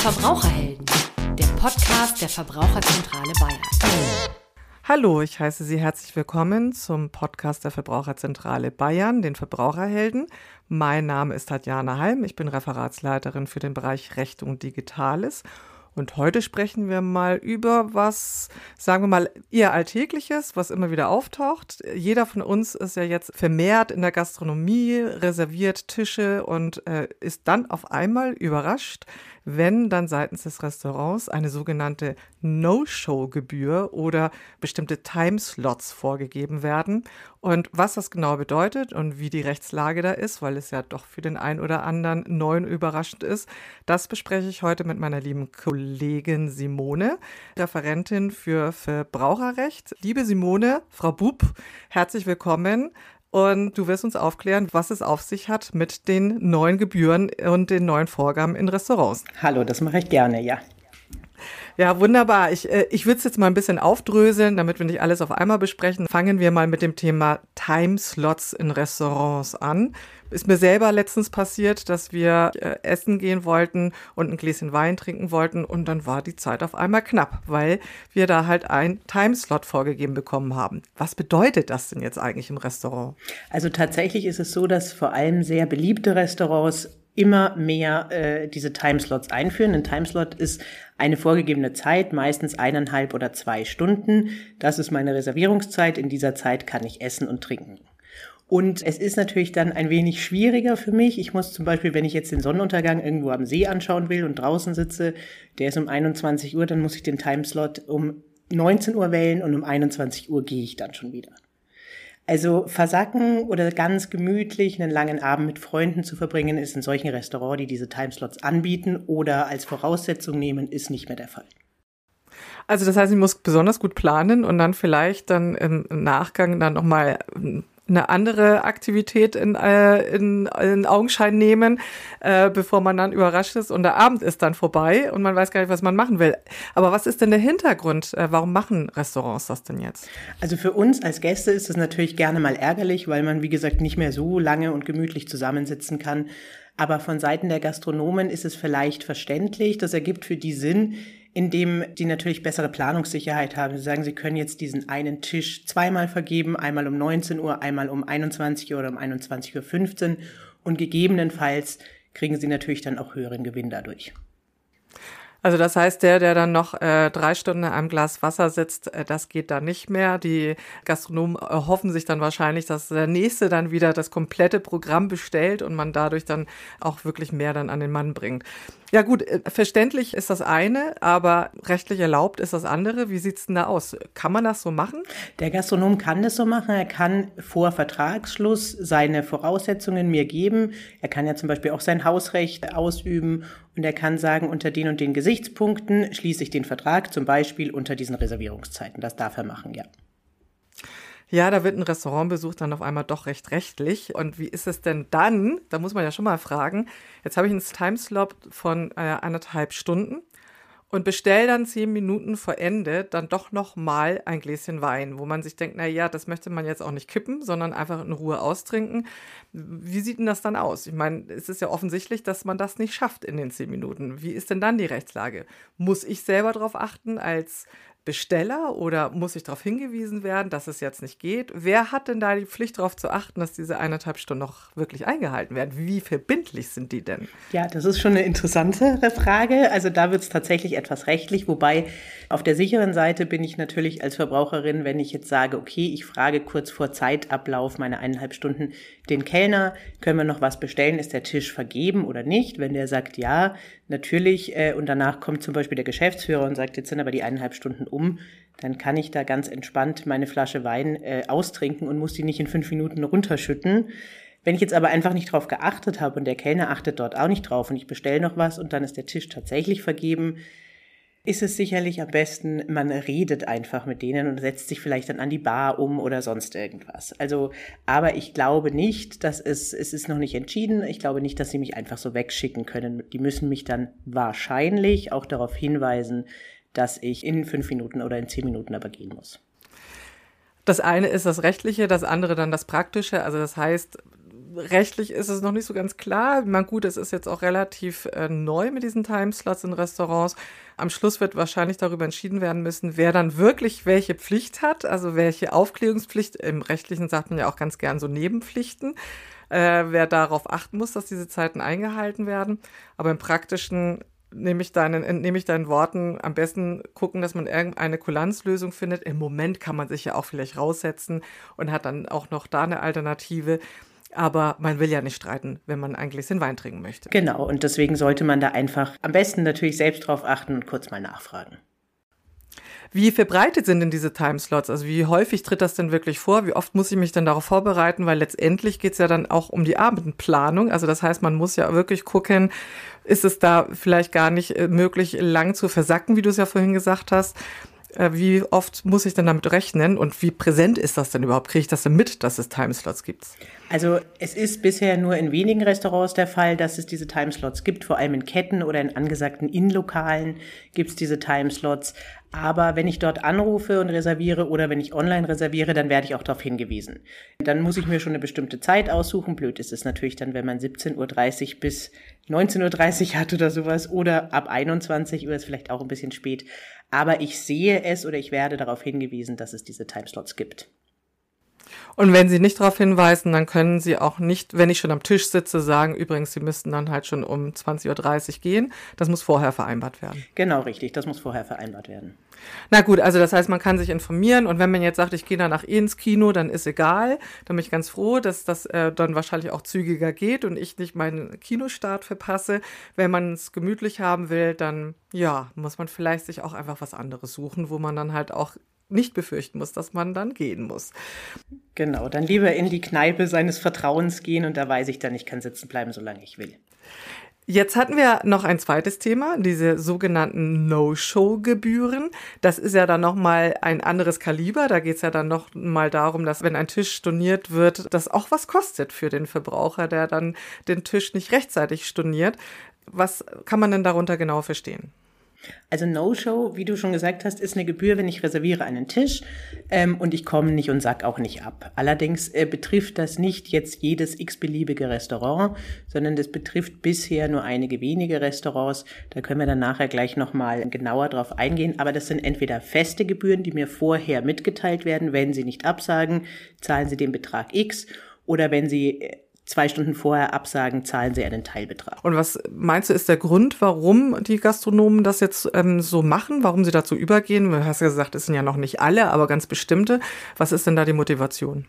Verbraucherhelden, der Podcast der Verbraucherzentrale Bayern. Hallo, ich heiße Sie herzlich willkommen zum Podcast der Verbraucherzentrale Bayern, den Verbraucherhelden. Mein Name ist Tatjana Heim, ich bin Referatsleiterin für den Bereich Recht und Digitales und heute sprechen wir mal über was, sagen wir mal, eher Alltägliches, was immer wieder auftaucht. Jeder von uns ist ja jetzt vermehrt in der Gastronomie, reserviert Tische und äh, ist dann auf einmal überrascht, wenn dann seitens des Restaurants eine sogenannte No-Show-Gebühr oder bestimmte Timeslots vorgegeben werden. Und was das genau bedeutet und wie die Rechtslage da ist, weil es ja doch für den einen oder anderen neu und überraschend ist, das bespreche ich heute mit meiner lieben Kollegin Simone, Referentin für Verbraucherrecht. Liebe Simone, Frau Bub, herzlich willkommen. Und du wirst uns aufklären, was es auf sich hat mit den neuen Gebühren und den neuen Vorgaben in Restaurants. Hallo, das mache ich gerne, ja. Ja, wunderbar. Ich, äh, ich würde es jetzt mal ein bisschen aufdröseln, damit wir nicht alles auf einmal besprechen. Fangen wir mal mit dem Thema Timeslots in Restaurants an ist mir selber letztens passiert, dass wir äh, essen gehen wollten und ein Gläschen Wein trinken wollten und dann war die Zeit auf einmal knapp, weil wir da halt ein Timeslot vorgegeben bekommen haben. Was bedeutet das denn jetzt eigentlich im Restaurant? Also tatsächlich ist es so, dass vor allem sehr beliebte Restaurants immer mehr äh, diese Timeslots einführen. Ein Timeslot ist eine vorgegebene Zeit, meistens eineinhalb oder zwei Stunden. Das ist meine Reservierungszeit. In dieser Zeit kann ich essen und trinken. Und es ist natürlich dann ein wenig schwieriger für mich. Ich muss zum Beispiel, wenn ich jetzt den Sonnenuntergang irgendwo am See anschauen will und draußen sitze, der ist um 21 Uhr, dann muss ich den Timeslot um 19 Uhr wählen und um 21 Uhr gehe ich dann schon wieder. Also versacken oder ganz gemütlich einen langen Abend mit Freunden zu verbringen, ist in solchen Restaurants, die diese Timeslots anbieten oder als Voraussetzung nehmen, ist nicht mehr der Fall. Also das heißt, ich muss besonders gut planen und dann vielleicht dann im Nachgang dann nochmal eine andere Aktivität in, äh, in, in Augenschein nehmen, äh, bevor man dann überrascht ist und der Abend ist dann vorbei und man weiß gar nicht, was man machen will. Aber was ist denn der Hintergrund? Äh, warum machen Restaurants das denn jetzt? Also für uns als Gäste ist es natürlich gerne mal ärgerlich, weil man, wie gesagt, nicht mehr so lange und gemütlich zusammensitzen kann. Aber von Seiten der Gastronomen ist es vielleicht verständlich. Das ergibt für die Sinn, indem die natürlich bessere Planungssicherheit haben. Sie sagen, sie können jetzt diesen einen Tisch zweimal vergeben, einmal um 19 Uhr, einmal um 21 Uhr oder um 21.15 Uhr und gegebenenfalls kriegen sie natürlich dann auch höheren Gewinn dadurch. Also das heißt, der, der dann noch äh, drei Stunden einem Glas Wasser sitzt, äh, das geht dann nicht mehr. Die Gastronomen erhoffen sich dann wahrscheinlich, dass der nächste dann wieder das komplette Programm bestellt und man dadurch dann auch wirklich mehr dann an den Mann bringt. Ja gut, äh, verständlich ist das eine, aber rechtlich erlaubt ist das andere. Wie sieht's denn da aus? Kann man das so machen? Der Gastronom kann das so machen. Er kann vor Vertragsschluss seine Voraussetzungen mir geben. Er kann ja zum Beispiel auch sein Hausrecht ausüben und er kann sagen, unter den und den Gesichtspunkten schließe ich den Vertrag, zum Beispiel unter diesen Reservierungszeiten. Das darf er machen, ja. Ja, da wird ein Restaurantbesuch dann auf einmal doch recht rechtlich. Und wie ist es denn dann? Da muss man ja schon mal fragen. Jetzt habe ich einen Timeslot von äh, anderthalb Stunden und bestell dann zehn Minuten vor Ende dann doch noch mal ein Gläschen Wein, wo man sich denkt, na ja, das möchte man jetzt auch nicht kippen, sondern einfach in Ruhe austrinken. Wie sieht denn das dann aus? Ich meine, es ist ja offensichtlich, dass man das nicht schafft in den zehn Minuten. Wie ist denn dann die Rechtslage? Muss ich selber darauf achten als Besteller oder muss ich darauf hingewiesen werden, dass es jetzt nicht geht? Wer hat denn da die Pflicht darauf zu achten, dass diese eineinhalb Stunden noch wirklich eingehalten werden? Wie verbindlich sind die denn? Ja, das ist schon eine interessantere Frage. Also da wird es tatsächlich etwas rechtlich, wobei auf der sicheren Seite bin ich natürlich als Verbraucherin, wenn ich jetzt sage, okay, ich frage kurz vor Zeitablauf meine eineinhalb Stunden den Kellner, können wir noch was bestellen? Ist der Tisch vergeben oder nicht? Wenn der sagt ja, natürlich, äh, und danach kommt zum Beispiel der Geschäftsführer und sagt, jetzt sind aber die eineinhalb Stunden um, dann kann ich da ganz entspannt meine Flasche Wein äh, austrinken und muss die nicht in fünf Minuten runterschütten. Wenn ich jetzt aber einfach nicht drauf geachtet habe und der Kellner achtet dort auch nicht drauf und ich bestelle noch was und dann ist der Tisch tatsächlich vergeben, ist es sicherlich am besten, man redet einfach mit denen und setzt sich vielleicht dann an die Bar um oder sonst irgendwas. Also, aber ich glaube nicht, dass es, es ist noch nicht entschieden. Ich glaube nicht, dass sie mich einfach so wegschicken können. Die müssen mich dann wahrscheinlich auch darauf hinweisen, dass ich in fünf Minuten oder in zehn Minuten aber gehen muss. Das eine ist das Rechtliche, das andere dann das Praktische. Also das heißt, rechtlich ist es noch nicht so ganz klar. Man gut, es ist jetzt auch relativ äh, neu mit diesen Timeslots in Restaurants. Am Schluss wird wahrscheinlich darüber entschieden werden müssen, wer dann wirklich welche Pflicht hat, also welche Aufklärungspflicht. Im rechtlichen sagt man ja auch ganz gern so Nebenpflichten. Äh, wer darauf achten muss, dass diese Zeiten eingehalten werden. Aber im praktischen nehme ich deinen, entnehme ich deinen Worten, am besten gucken, dass man irgendeine Kulanzlösung findet. Im Moment kann man sich ja auch vielleicht raussetzen und hat dann auch noch da eine Alternative. Aber man will ja nicht streiten, wenn man ein Gläschen Wein trinken möchte. Genau, und deswegen sollte man da einfach am besten natürlich selbst drauf achten und kurz mal nachfragen. Wie verbreitet sind denn diese Timeslots? Also wie häufig tritt das denn wirklich vor? Wie oft muss ich mich denn darauf vorbereiten? Weil letztendlich geht es ja dann auch um die Abendplanung. Also das heißt, man muss ja wirklich gucken, ist es da vielleicht gar nicht äh, möglich, lang zu versacken, wie du es ja vorhin gesagt hast. Äh, wie oft muss ich denn damit rechnen und wie präsent ist das denn überhaupt? Kriege ich das denn mit, dass es Timeslots gibt? Also es ist bisher nur in wenigen Restaurants der Fall, dass es diese Timeslots gibt. Vor allem in Ketten oder in angesagten Innenlokalen gibt es diese Timeslots. Aber wenn ich dort anrufe und reserviere oder wenn ich online reserviere, dann werde ich auch darauf hingewiesen. Dann muss ich mir schon eine bestimmte Zeit aussuchen. Blöd ist es natürlich dann, wenn man 17.30 Uhr bis 19.30 Uhr hat oder sowas oder ab 21 Uhr ist vielleicht auch ein bisschen spät. Aber ich sehe es oder ich werde darauf hingewiesen, dass es diese Timeslots gibt. Und wenn Sie nicht darauf hinweisen, dann können Sie auch nicht, wenn ich schon am Tisch sitze, sagen, übrigens, Sie müssten dann halt schon um 20.30 Uhr gehen. Das muss vorher vereinbart werden. Genau, richtig. Das muss vorher vereinbart werden. Na gut, also das heißt, man kann sich informieren und wenn man jetzt sagt, ich gehe danach eh ins Kino, dann ist egal. Dann bin ich ganz froh, dass das äh, dann wahrscheinlich auch zügiger geht und ich nicht meinen Kinostart verpasse. Wenn man es gemütlich haben will, dann ja, muss man vielleicht sich auch einfach was anderes suchen, wo man dann halt auch nicht befürchten muss, dass man dann gehen muss. Genau, dann lieber in die Kneipe seines Vertrauens gehen und da weiß ich dann, ich kann sitzen bleiben, solange ich will. Jetzt hatten wir noch ein zweites Thema, diese sogenannten No-Show-Gebühren. Das ist ja dann nochmal ein anderes Kaliber. Da geht es ja dann nochmal darum, dass wenn ein Tisch storniert wird, das auch was kostet für den Verbraucher, der dann den Tisch nicht rechtzeitig storniert. Was kann man denn darunter genau verstehen? Also No-Show, wie du schon gesagt hast, ist eine Gebühr, wenn ich reserviere einen Tisch ähm, und ich komme nicht und sag auch nicht ab. Allerdings äh, betrifft das nicht jetzt jedes x-beliebige Restaurant, sondern das betrifft bisher nur einige wenige Restaurants. Da können wir dann nachher gleich nochmal genauer drauf eingehen. Aber das sind entweder feste Gebühren, die mir vorher mitgeteilt werden. Wenn Sie nicht absagen, zahlen Sie den Betrag X. Oder wenn Sie äh, zwei Stunden vorher absagen, zahlen sie einen Teilbetrag. Und was meinst du, ist der Grund, warum die Gastronomen das jetzt ähm, so machen, warum sie dazu übergehen? Du hast ja gesagt, es sind ja noch nicht alle, aber ganz bestimmte. Was ist denn da die Motivation?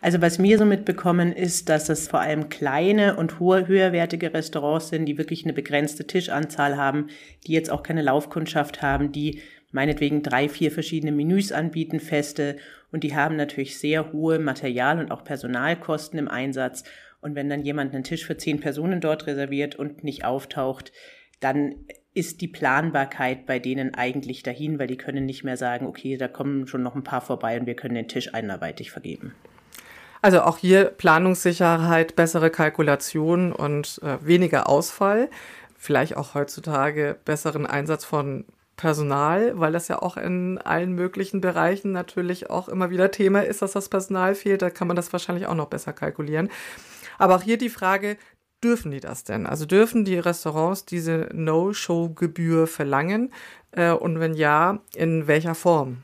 Also was wir so mitbekommen ist, dass es vor allem kleine und hohe, höherwertige Restaurants sind, die wirklich eine begrenzte Tischanzahl haben, die jetzt auch keine Laufkundschaft haben, die meinetwegen drei, vier verschiedene Menüs anbieten, feste, und die haben natürlich sehr hohe Material- und auch Personalkosten im Einsatz. Und wenn dann jemand einen Tisch für zehn Personen dort reserviert und nicht auftaucht, dann ist die Planbarkeit bei denen eigentlich dahin, weil die können nicht mehr sagen, okay, da kommen schon noch ein paar vorbei und wir können den Tisch einarbeitig vergeben. Also auch hier Planungssicherheit, bessere Kalkulation und äh, weniger Ausfall. Vielleicht auch heutzutage besseren Einsatz von Personal, weil das ja auch in allen möglichen Bereichen natürlich auch immer wieder Thema ist, dass das Personal fehlt. Da kann man das wahrscheinlich auch noch besser kalkulieren. Aber auch hier die Frage, dürfen die das denn? Also dürfen die Restaurants diese No-Show-Gebühr verlangen? Äh, und wenn ja, in welcher Form?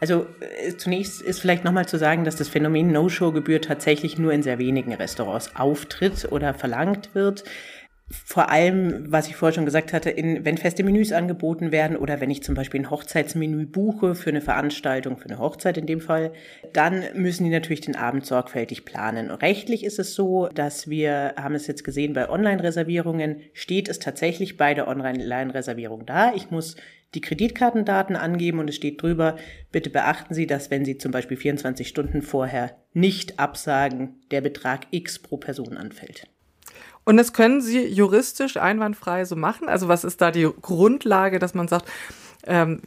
Also äh, zunächst ist vielleicht nochmal zu sagen, dass das Phänomen No-Show-Gebühr tatsächlich nur in sehr wenigen Restaurants auftritt oder verlangt wird vor allem, was ich vorher schon gesagt hatte, in, wenn feste Menüs angeboten werden oder wenn ich zum Beispiel ein Hochzeitsmenü buche für eine Veranstaltung, für eine Hochzeit in dem Fall, dann müssen die natürlich den Abend sorgfältig planen. Rechtlich ist es so, dass wir, haben es jetzt gesehen, bei Online-Reservierungen steht es tatsächlich bei der Online-Reservierung da. Ich muss die Kreditkartendaten angeben und es steht drüber, bitte beachten Sie, dass wenn Sie zum Beispiel 24 Stunden vorher nicht absagen, der Betrag X pro Person anfällt. Und das können Sie juristisch einwandfrei so machen? Also was ist da die Grundlage, dass man sagt, ähm,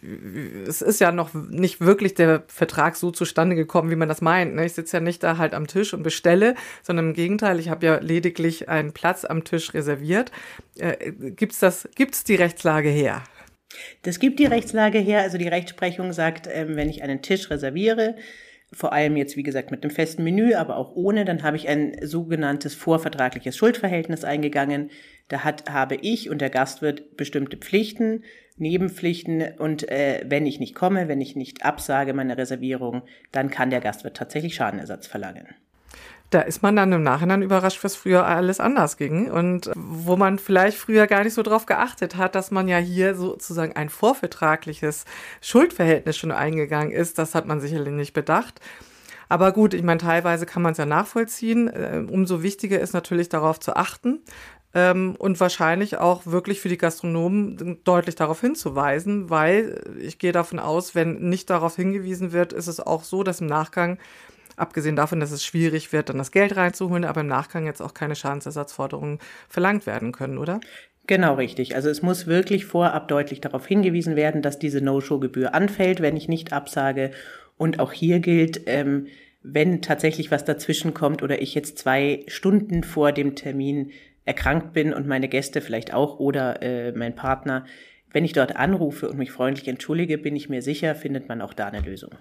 es ist ja noch nicht wirklich der Vertrag so zustande gekommen, wie man das meint. Ne? Ich sitze ja nicht da halt am Tisch und bestelle, sondern im Gegenteil, ich habe ja lediglich einen Platz am Tisch reserviert. Äh, gibt's das, gibt's die Rechtslage her? Das gibt die Rechtslage her. Also die Rechtsprechung sagt, ähm, wenn ich einen Tisch reserviere, vor allem jetzt, wie gesagt, mit dem festen Menü, aber auch ohne. Dann habe ich ein sogenanntes vorvertragliches Schuldverhältnis eingegangen. Da hat, habe ich und der Gastwirt bestimmte Pflichten, Nebenpflichten und äh, wenn ich nicht komme, wenn ich nicht absage meine Reservierung, dann kann der Gastwirt tatsächlich Schadenersatz verlangen da ist man dann im Nachhinein überrascht, was früher alles anders ging und wo man vielleicht früher gar nicht so drauf geachtet hat, dass man ja hier sozusagen ein vorvertragliches Schuldverhältnis schon eingegangen ist. Das hat man sicherlich nicht bedacht. Aber gut, ich meine, teilweise kann man es ja nachvollziehen. Äh, umso wichtiger ist natürlich darauf zu achten ähm, und wahrscheinlich auch wirklich für die Gastronomen deutlich darauf hinzuweisen, weil ich gehe davon aus, wenn nicht darauf hingewiesen wird, ist es auch so, dass im Nachgang Abgesehen davon, dass es schwierig wird, dann das Geld reinzuholen, aber im Nachgang jetzt auch keine Schadensersatzforderungen verlangt werden können, oder? Genau richtig. Also es muss wirklich vorab deutlich darauf hingewiesen werden, dass diese No-Show-Gebühr anfällt, wenn ich nicht absage. Und auch hier gilt, ähm, wenn tatsächlich was dazwischen kommt oder ich jetzt zwei Stunden vor dem Termin erkrankt bin und meine Gäste vielleicht auch oder äh, mein Partner, wenn ich dort anrufe und mich freundlich entschuldige, bin ich mir sicher, findet man auch da eine Lösung.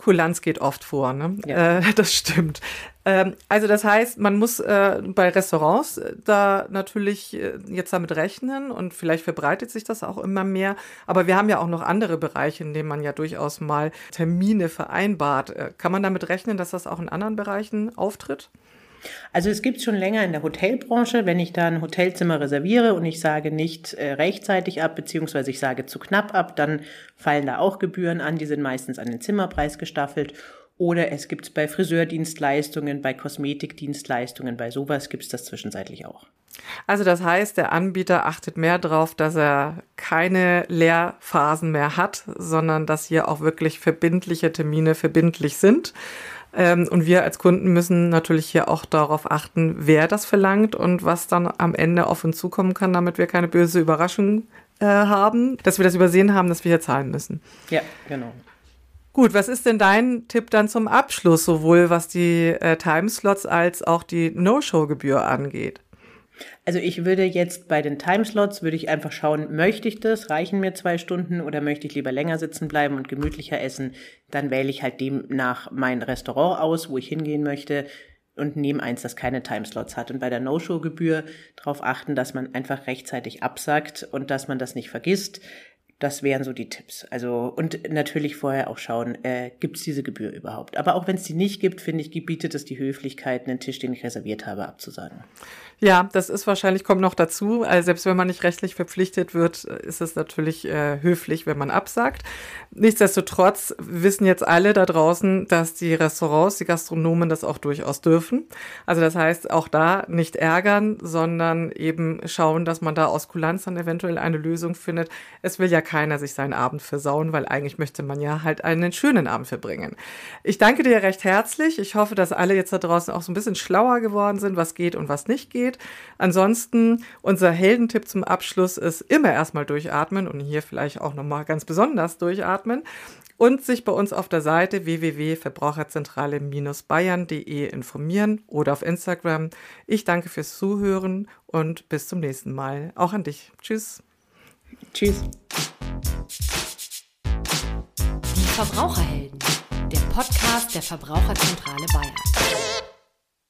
Kulanz geht oft vor, ne? Ja. Äh, das stimmt. Ähm, also das heißt, man muss äh, bei Restaurants äh, da natürlich äh, jetzt damit rechnen und vielleicht verbreitet sich das auch immer mehr. Aber wir haben ja auch noch andere Bereiche, in denen man ja durchaus mal Termine vereinbart. Äh, kann man damit rechnen, dass das auch in anderen Bereichen auftritt? Also es gibt schon länger in der Hotelbranche, wenn ich da ein Hotelzimmer reserviere und ich sage nicht äh, rechtzeitig ab, beziehungsweise ich sage zu knapp ab, dann fallen da auch Gebühren an, die sind meistens an den Zimmerpreis gestaffelt. Oder es gibt es bei Friseurdienstleistungen, bei Kosmetikdienstleistungen, bei sowas gibt es das zwischenzeitlich auch. Also das heißt, der Anbieter achtet mehr darauf, dass er keine Lehrphasen mehr hat, sondern dass hier auch wirklich verbindliche Termine verbindlich sind. Ähm, und wir als Kunden müssen natürlich hier auch darauf achten, wer das verlangt und was dann am Ende auf uns zukommen kann, damit wir keine böse Überraschung äh, haben, dass wir das übersehen haben, dass wir hier zahlen müssen. Ja, genau. Gut, was ist denn dein Tipp dann zum Abschluss, sowohl was die äh, Timeslots als auch die No-Show-Gebühr angeht? Also ich würde jetzt bei den Timeslots, würde ich einfach schauen, möchte ich das? Reichen mir zwei Stunden oder möchte ich lieber länger sitzen bleiben und gemütlicher essen? Dann wähle ich halt demnach mein Restaurant aus, wo ich hingehen möchte und nehme eins, das keine Timeslots hat. Und bei der No-Show-Gebühr darauf achten, dass man einfach rechtzeitig absagt und dass man das nicht vergisst. Das wären so die Tipps. Also und natürlich vorher auch schauen, äh, gibt es diese Gebühr überhaupt. Aber auch wenn es die nicht gibt, finde ich, gebietet es die Höflichkeit, einen Tisch, den ich reserviert habe, abzusagen. Ja, das ist wahrscheinlich, kommt noch dazu. Also selbst wenn man nicht rechtlich verpflichtet wird, ist es natürlich äh, höflich, wenn man absagt. Nichtsdestotrotz wissen jetzt alle da draußen, dass die Restaurants, die Gastronomen das auch durchaus dürfen. Also das heißt, auch da nicht ärgern, sondern eben schauen, dass man da aus Kulanz dann eventuell eine Lösung findet. Es will ja keiner sich seinen Abend versauen, weil eigentlich möchte man ja halt einen schönen Abend verbringen. Ich danke dir recht herzlich. Ich hoffe, dass alle jetzt da draußen auch so ein bisschen schlauer geworden sind, was geht und was nicht geht geht. Ansonsten, unser Heldentipp zum Abschluss ist immer erstmal durchatmen und hier vielleicht auch nochmal ganz besonders durchatmen und sich bei uns auf der Seite www.verbraucherzentrale-bayern.de informieren oder auf Instagram. Ich danke fürs Zuhören und bis zum nächsten Mal. Auch an dich. Tschüss. Tschüss. Die Verbraucherhelden, der Podcast der Verbraucherzentrale Bayern.